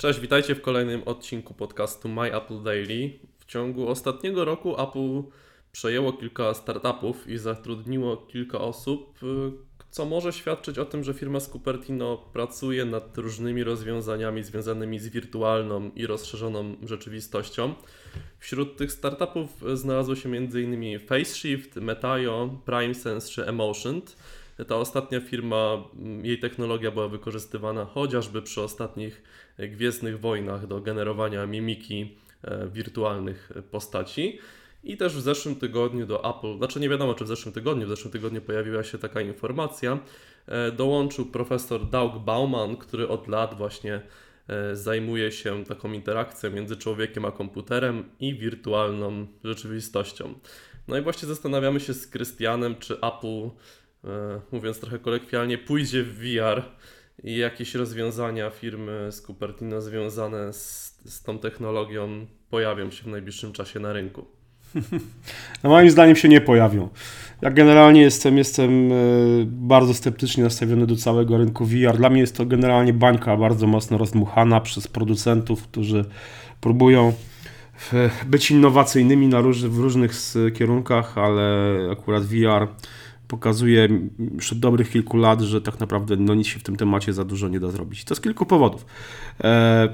Cześć, witajcie w kolejnym odcinku podcastu My Apple Daily. W ciągu ostatniego roku Apple przejęło kilka startupów i zatrudniło kilka osób, y, co może świadczyć o tym, że firma z Cupertino pracuje nad różnymi rozwiązaniami związanymi z wirtualną i rozszerzoną rzeczywistością. Wśród tych startupów znalazło się m.in. FaceShift, Metaio, PrimeSense czy Emotion. Ta ostatnia firma, mm, jej technologia była wykorzystywana chociażby przy ostatnich Gwiezdnych Wojnach do generowania mimiki e, wirtualnych postaci. I też w zeszłym tygodniu do Apple, znaczy nie wiadomo czy w zeszłym tygodniu, w zeszłym tygodniu pojawiła się taka informacja, e, dołączył profesor Doug Bauman, który od lat właśnie e, zajmuje się taką interakcją między człowiekiem a komputerem i wirtualną rzeczywistością. No i właśnie zastanawiamy się z Krystianem, czy Apple, mówiąc trochę kolekwialnie, pójdzie w VR i jakieś rozwiązania firmy z Cupertino związane z, z tą technologią pojawią się w najbliższym czasie na rynku? No moim zdaniem się nie pojawią. Ja generalnie jestem, jestem e, bardzo sceptycznie nastawiony do całego rynku VR. Dla mnie jest to generalnie bańka bardzo mocno rozdmuchana przez producentów, którzy próbują być innowacyjnymi na róż, w różnych kierunkach, ale akurat VR pokazuje już od dobrych kilku lat, że tak naprawdę no, nic się w tym temacie za dużo nie da zrobić. To z kilku powodów. E,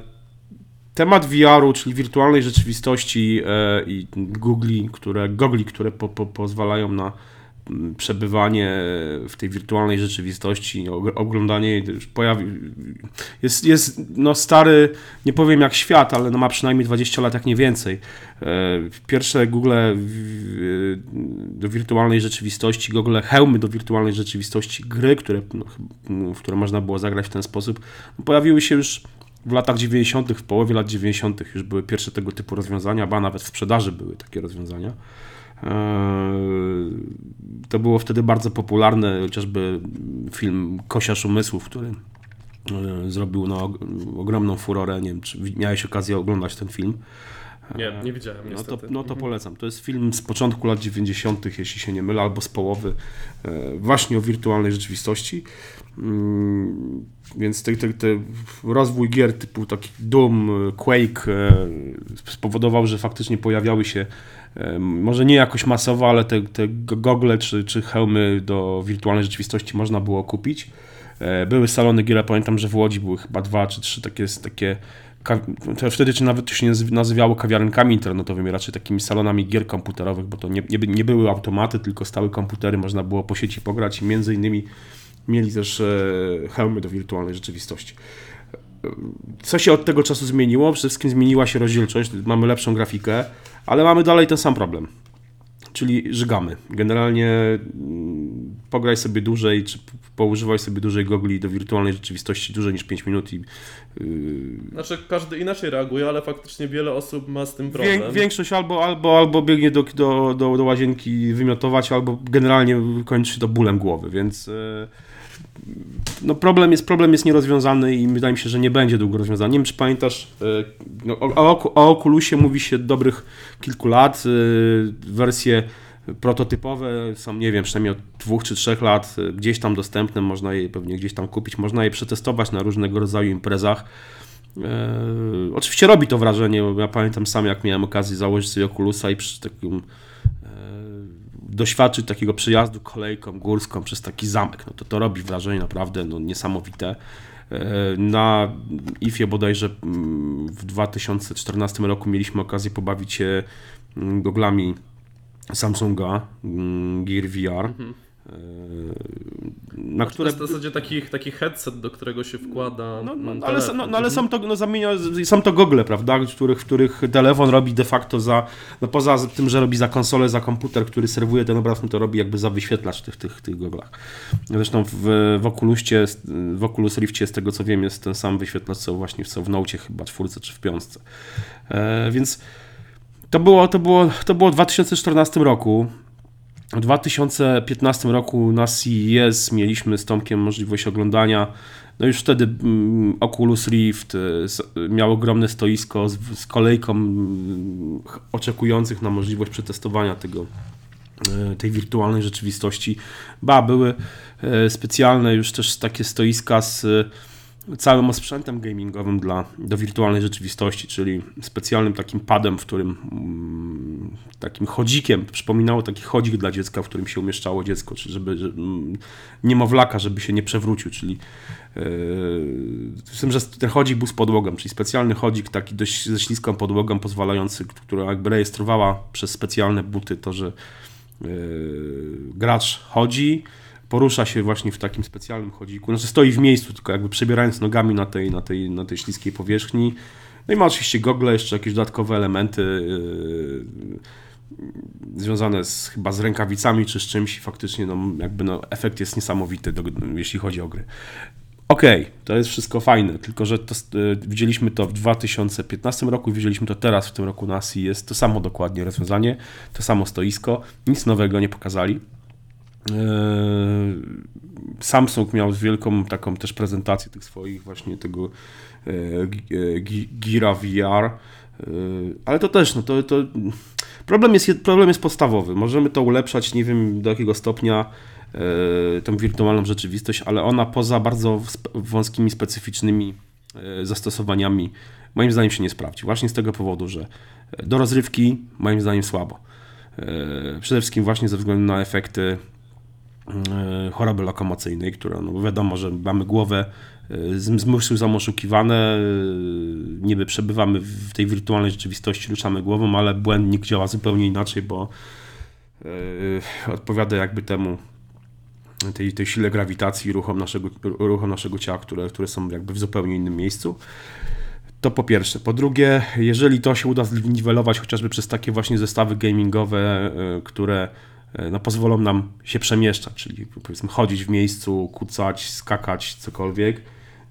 temat VR-u, czyli wirtualnej rzeczywistości e, i googli, które, gogli, które po, po, pozwalają na przebywanie w tej wirtualnej rzeczywistości, oglądanie jej już pojawi, jest, jest no stary, nie powiem jak świat, ale no ma przynajmniej 20 lat, jak nie więcej. E, pierwsze Google do wirtualnej rzeczywistości, Google hełmy do wirtualnej rzeczywistości, gry, które, no, w które można było zagrać w ten sposób, no, pojawiły się już w latach 90., w połowie lat 90. już były pierwsze tego typu rozwiązania, ba nawet w sprzedaży były takie rozwiązania. Eee, to było wtedy bardzo popularne, chociażby film Kosiarz Umysłów, który e, zrobił no, ogromną furorę. Nie wiem, czy miałeś okazję oglądać ten film. Nie, nie widziałem. No to, no to polecam. To jest film z początku lat 90., jeśli się nie mylę, albo z połowy, e, właśnie o wirtualnej rzeczywistości. Mm, więc te, te, te rozwój gier typu taki Doom, Quake e, spowodował, że faktycznie pojawiały się może nie jakoś masowo, ale te, te gogle czy, czy hełmy do wirtualnej rzeczywistości można było kupić. E, były salony gier, pamiętam, że w Łodzi były chyba dwa czy trzy takie, takie wtedy czy nawet to się nazywało kawiarenkami internetowymi, raczej takimi salonami gier komputerowych, bo to nie, nie, nie były automaty, tylko stały komputery, można było po sieci pograć i między innymi mieli też e, hełmy do wirtualnej rzeczywistości. Co się od tego czasu zmieniło? Przede wszystkim zmieniła się rozdzielczość, mamy lepszą grafikę, ale mamy dalej ten sam problem. Czyli żygamy. Generalnie pograj sobie dłużej, czy poużywaj sobie dłużej gogli do wirtualnej rzeczywistości dłużej niż 5 minut i... Yy... Znaczy każdy inaczej reaguje, ale faktycznie wiele osób ma z tym problem. większość albo, albo, albo biegnie do, do, do, do łazienki wymiotować, albo generalnie kończy się to bólem głowy, więc... Yy no problem jest, problem jest nierozwiązany i wydaje mi się, że nie będzie długo rozwiązany. Nie wiem, czy pamiętasz, e, no, o, o Oculusie mówi się dobrych kilku lat. E, wersje prototypowe są, nie wiem, przynajmniej od dwóch czy trzech lat e, gdzieś tam dostępne, można je pewnie gdzieś tam kupić, można je przetestować na różnego rodzaju imprezach. oczywiście robi to wrażenie, bo ja pamiętam sam, jak miałem okazję założyć sobie Oculusa i przy takim doświadczyć takiego przejazdu kolejką górską przez taki zamek. No to to robi wrażenie naprawdę no, niesamowite. E, na IFie bodajże mm, w 2014 roku mieliśmy okazję pobawić się mm, goglami Samsunga mm, Gear VR. Mhm na które... To jest w zasadzie taki, taki headset, do którego się wkłada. No, no ale, no, no, ale są to, no, zamienia, są to gogle, prawda, w których, w których telefon robi de facto za, no poza tym, że robi za konsolę, za komputer, który serwuje ten obraz, no to robi jakby za wyświetlacz tych, tych, tych goglach. Zresztą w, w, Oculusie, w Oculus Riftie, z tego co wiem, jest ten sam wyświetlacz, co właśnie co w Note chyba czwórce czy w piątce. E, więc to było, to, było, to było w 2014 roku. W 2015 roku na CES mieliśmy z Tomkiem możliwość oglądania. No już wtedy mm, Oculus Rift y, miał ogromne stoisko z, z kolejką oczekujących na możliwość przetestowania tego, y, tej wirtualnej rzeczywistości. Ba, były y, specjalne już też takie stoiska z całym osprzętem gamingowym dla, do wirtualnej rzeczywistości, czyli specjalnym takim padem, w którym mm, takim chodzikiem, przypominało taki chodzik dla dziecka, w którym się umieszczało dziecko, czy żeby, żeby mm, niemowlaka, żeby się nie przewrócił, czyli yy, tym, że ten chodzik był z podłogą, czyli specjalny chodzik taki dość ze śliską podłogą, pozwalający, która jakby rejestrowała przez specjalne buty to, że yy, gracz chodzi, porusza się właśnie w takim specjalnym chodziku. Znaczy stoi w miejscu, tylko jakby przebierając nogami na tej, na tej, na tej śliskiej powierzchni. No i ma oczywiście gogle, jeszcze jakieś dodatkowe elementy yy, związane z, chyba z rękawicami czy z czymś i faktycznie no, jakby no, efekt jest niesamowity, do, jeśli chodzi o gry. Okej, okay, to jest wszystko fajne, tylko że to, yy, widzieliśmy to w 2015 roku, widzieliśmy to teraz w tym roku na jest to samo dokładnie rozwiązanie, to samo stoisko, nic nowego nie pokazali. Yy, Samsung miał wielką taką też prezentację tych swoich właśnie tego yy, Gira VR, ale to też, no to, to problem, jest, problem jest podstawowy. Możemy to ulepszać, nie wiem do jakiego stopnia, tą wirtualną rzeczywistość, ale ona poza bardzo wąskimi, specyficznymi zastosowaniami moim zdaniem się nie sprawdzi. Właśnie z tego powodu, że do rozrywki moim zdaniem słabo. Przede wszystkim właśnie ze względu na efekty E, choroby lokomocyjnej, która no wiadomo, że mamy głowę e, zmysły są oszukiwane, e, niby przebywamy w tej wirtualnej rzeczywistości, ruszamy głową, ale błędnik działa zupełnie inaczej, bo odpowiada jakby temu tej, tej sile grawitacji, ruchom naszego, ruchom naszego ciała, które, które są jakby w zupełnie innym miejscu. To po pierwsze. Po drugie, jeżeli to się uda zniwelować chociażby przez takie właśnie zestawy gamingowe, które E, no, pozwolą nam się przemieszczać, czyli powiedzmy chodzić w miejscu, kucać, skakać, cokolwiek,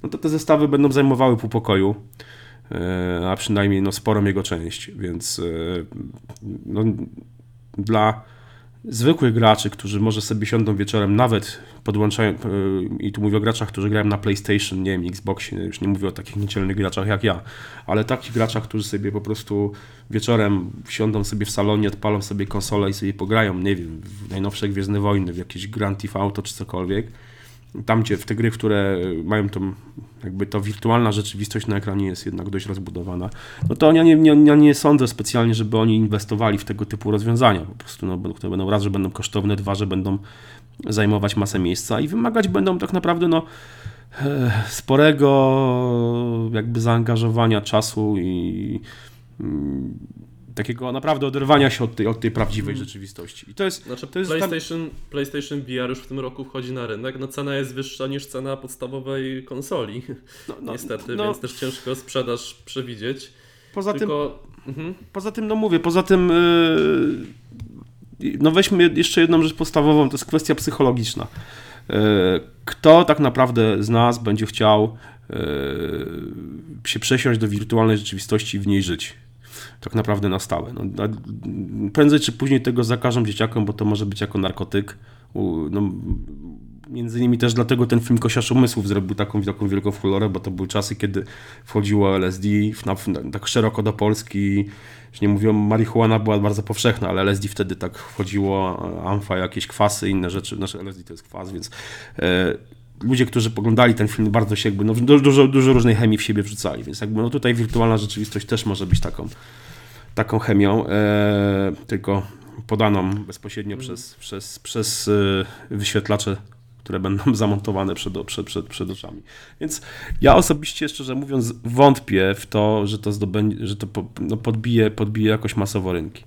no to te zestawy będą zajmowały pół pokoju, e, a przynajmniej no, sporą jego część, więc e, no, dla zwykłych graczy, którzy może sobie siądą wieczorem, nawet podłączają, e, i tu mówię o graczach, którzy grają na PlayStation, nie wiem, Xboxie, już nie mówię o takich niedzielnych graczach jak ja, ale takich graczach, którzy sobie po prostu wieczorem siądą sobie w salonie, odpalą sobie konsolę i sobie pograją, nie wiem, w najnowsze Gwiezdne Wojny, w jakieś Grand Theft Auto czy cokolwiek, tam gdzie w te gry, które mają tą, jakby to wirtualna rzeczywistość na ekranie jest jednak dość rozbudowana, no to ja nie, nie, ja nie sądzę specjalnie, żeby oni inwestowali w tego typu rozwiązania. Po prostu, no, które będą raz, że będą kosztowne, dwa, że będą zajmować masę miejsca i wymagać będą tak naprawdę no, e, sporego jakby zaangażowania czasu i mm, takiego naprawdę oderwania się od tej, od tej prawdziwej mm. rzeczywistości. I to jest, znaczy, to jest PlayStation, tam... PlayStation VR już w tym roku wchodzi na rynek, no cena jest wyższa niż cena podstawowej konsoli. No, no, Niestety, no, więc też ciężko sprzedaż przewidzieć. Poza Tylko... tym, mhm. poza tym, no mówię, poza tym yy, no weźmy jeszcze jedną rzecz podstawową, to jest kwestia psychologiczna. Yy, kto tak naprawdę z nas będzie chciał yy, się przesiąść do wirtualnej rzeczywistości i w niej żyć? Tak naprawdę na stałe. No, prędzej czy później tego zakażą dzieciakom, bo to może być jako narkotyk. No, między innymi też dlatego ten film Kosiarz Umysłów zrobił taką, taką wielką furorę, bo to były czasy, kiedy wchodziło LSD tak szeroko do Polski. Już nie mówią, marihuana była bardzo powszechna, ale LSD wtedy tak wchodziło, amfa, jakieś kwasy, inne rzeczy. Nasze LSD to jest kwas, więc e, ludzie, którzy poglądali ten film, bardzo się jakby, no, dużo, dużo różnej chemii w siebie wrzucali, więc jakby no tutaj wirtualna rzeczywistość też może być taką taką chemią, e, tylko podaną bezpośrednio przez, przez, przez e, wyświetlacze, które będą zamontowane przed, przed, przed, przed oczami. Więc ja osobiście, szczerze mówiąc, wątpię w to, że to, zdobędzie, że to no podbije, podbije jakoś masowo rynki.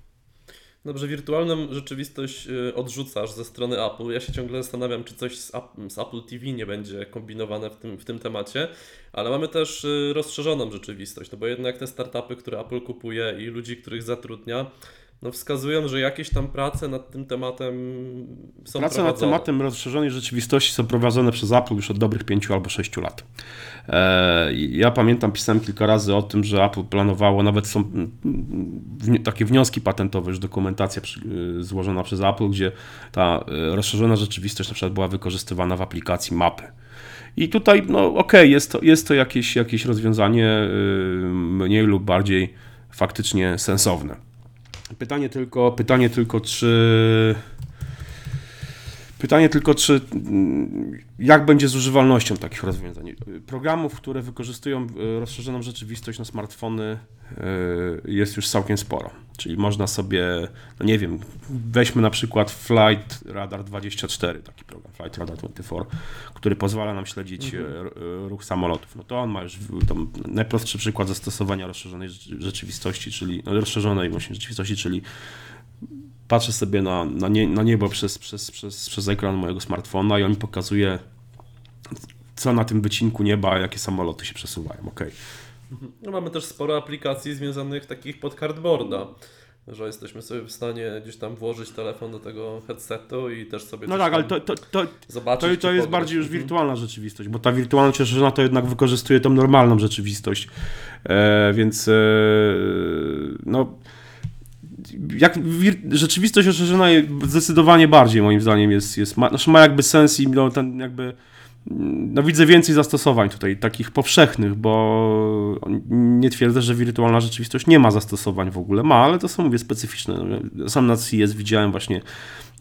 Dobrze, wirtualną rzeczywistość y, odrzucasz ze strony Apple. Ja się ciągle zastanawiam, czy coś z, z Apple TV nie będzie kombinowane w tym, w tym temacie, ale mamy też y, rozszerzoną rzeczywistość, no bo jednak te startupy, które Apple kupuje i ludzi, których zatrudnia, no wskazują, że jakieś tam prace nad tym tematem są Prace nad tematem rozszerzonej rzeczywistości są prowadzone przez Apple już od dobrych pięciu albo sześciu lat. E, ja pamiętam, pisałem kilka razy o tym, że Apple planowało, nawet są takie wnioski patentowe, już dokumentacja y, złożona przez Apple, gdzie ta y, rozszerzona rzeczywistość na przykład była wykorzystywana w aplikacji mapy. I tutaj, no okej, okay, jest to, jest to jakieś, jakieś rozwiązanie y, mniej lub bardziej faktycznie sensowne. Pytanie tylko, pytanie tylko, czy Pytanie tylko, czy mm, jak będzie z używalnością takich rozwiązań? Programów, które wykorzystują e, rozszerzoną rzeczywistość na smartfony e, jest już całkiem sporo. Czyli można sobie, no nie wiem, weźmy na przykład Flight Radar 24, taki program, Flight Radar 24, który pozwala nam śledzić mhm. E, ruch samolotów. No to on ma już tam najprostszy przykład zastosowania rozszerzonej rzeczywistości, czyli no, rozszerzonej właśnie rzeczywistości, czyli patrzę sobie na, na, nie, na niebo przez, przez, przez, przez ekran mojego smartfona i on mi pokazuje, co na tym wycinku nieba, jakie samoloty się przesuwają. ok No mamy też sporo aplikacji związanych takich pod cardboarda że jesteśmy sobie w stanie gdzieś tam włożyć telefon do tego headsetu i też sobie No tak, ale to, to, to, zobaczyć. To, to jest bardziej już mhm. wirtualna rzeczywistość, bo ta wirtualna rzeczywistość to jednak wykorzystuje tą normalną rzeczywistość. E, więc e, no jak rzeczywistość rozszerzona zdecydowanie bardziej moim zdaniem jest, jest ma, znaczy ma jakby sens i no, ten jakby no widzę więcej zastosowań tutaj, takich powszechnych, bo nie twierdzę, że wirtualna rzeczywistość nie ma zastosowań w ogóle, ma, ale to są, mówię, specyficzne. Sam na CES widziałem właśnie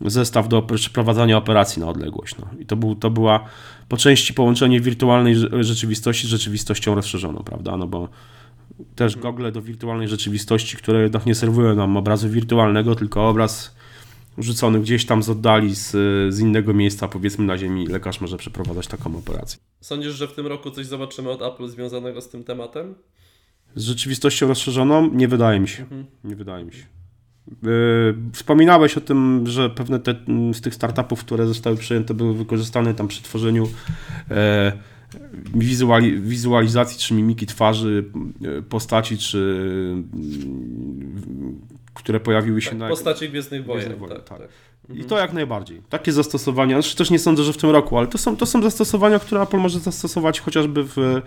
zestaw do przeprowadzania operacji na odległość. No. I to, był, to była po części połączenie wirtualnej rzeczywistości z rzeczywistością rozszerzoną, prawda, no bo też gogle do wirtualnej rzeczywistości, które jednak nie serwują nam obrazu wirtualnego, tylko obraz rzucony gdzieś tam z oddali, z, z innego miejsca, powiedzmy na ziemi, lekarz może przeprowadzać taką operację. Sądzisz, że w tym roku coś zobaczymy od Apple związanego z tym tematem? Z rzeczywistością rozszerzoną? Nie wydaje mi się. Mhm. Nie wydaje mi się. Yy, wspominałeś o tym, że pewne te, z tych startupów, które zostały przyjęte, były wykorzystane tam przy tworzeniu e, wizuali, wizualizacji czy mimiki twarzy e, postaci, czy mm, które pojawiły się tak, na... Postaci Gwiezdnych Wojen, Wojen tak, tak. tak. I mhm. to jak najbardziej. Takie zastosowania, znaczy też nie sądzę, że w tym roku, ale to są, to są zastosowania, które Apple może zastosować chociażby w,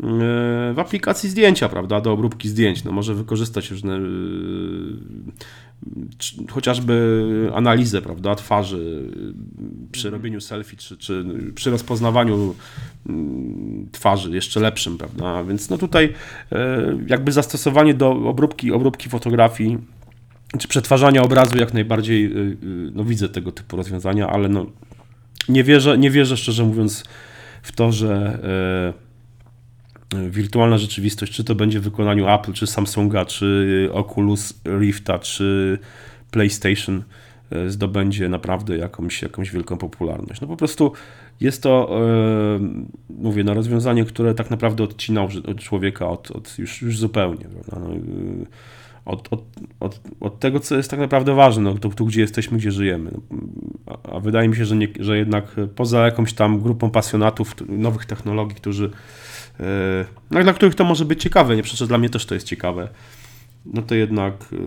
w aplikacji zdjęcia, prawda, do obróbki zdjęć. No, może wykorzystać różne e, chociażby analizę, prawda, twarzy przy mhm. robieniu selfie, czy, czy przy rozpoznawaniu twarzy jeszcze lepszym, prawda, więc no tutaj e, jakby zastosowanie do obróbki, obróbki fotografii czy przetwarzania obrazu jak najbardziej no, widzę tego typu rozwiązania, ale no, nie, wierzę, nie wierzę szczerze mówiąc w to, że e, wirtualna rzeczywistość, czy to będzie w wykonaniu Apple, czy Samsunga, czy Oculus Rifta, czy PlayStation e, zdobędzie naprawdę jakąś, jakąś wielką popularność. No po prostu jest to, e, mówię, no rozwiązanie, które tak naprawdę odcina od człowieka od, od już, już zupełnie. No, od, od, od, od tego, co jest tak naprawdę ważne, no, tu, tu gdzie jesteśmy, gdzie żyjemy. A, a wydaje mi się, że, nie, że jednak poza jakąś tam grupą pasjonatów nowych technologii, którzy, yy, no, dla których to może być ciekawe, nie przecież dla mnie też to jest ciekawe, no to jednak yy,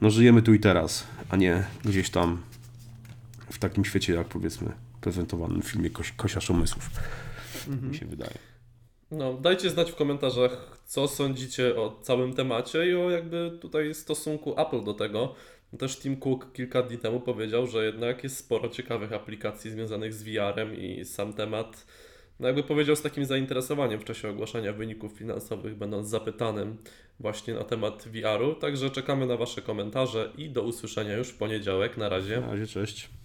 no, żyjemy tu i teraz, a nie gdzieś tam w takim świecie, jak powiedzmy prezentowanym w filmie Koś, Kosiarz Umysłów, mhm. mi się wydaje. No, dajcie znać w komentarzach, co sądzicie o całym temacie i o jakby tutaj stosunku Apple do tego. Też Tim Cook kilka dni temu powiedział, że jednak jest sporo ciekawych aplikacji związanych z VR-em i sam temat, no jakby powiedział z takim zainteresowaniem w czasie ogłaszania wyników finansowych, będąc zapytanym właśnie na temat VR-u. Także czekamy na Wasze komentarze i do usłyszenia już w poniedziałek. Na razie. Na razie, cześć.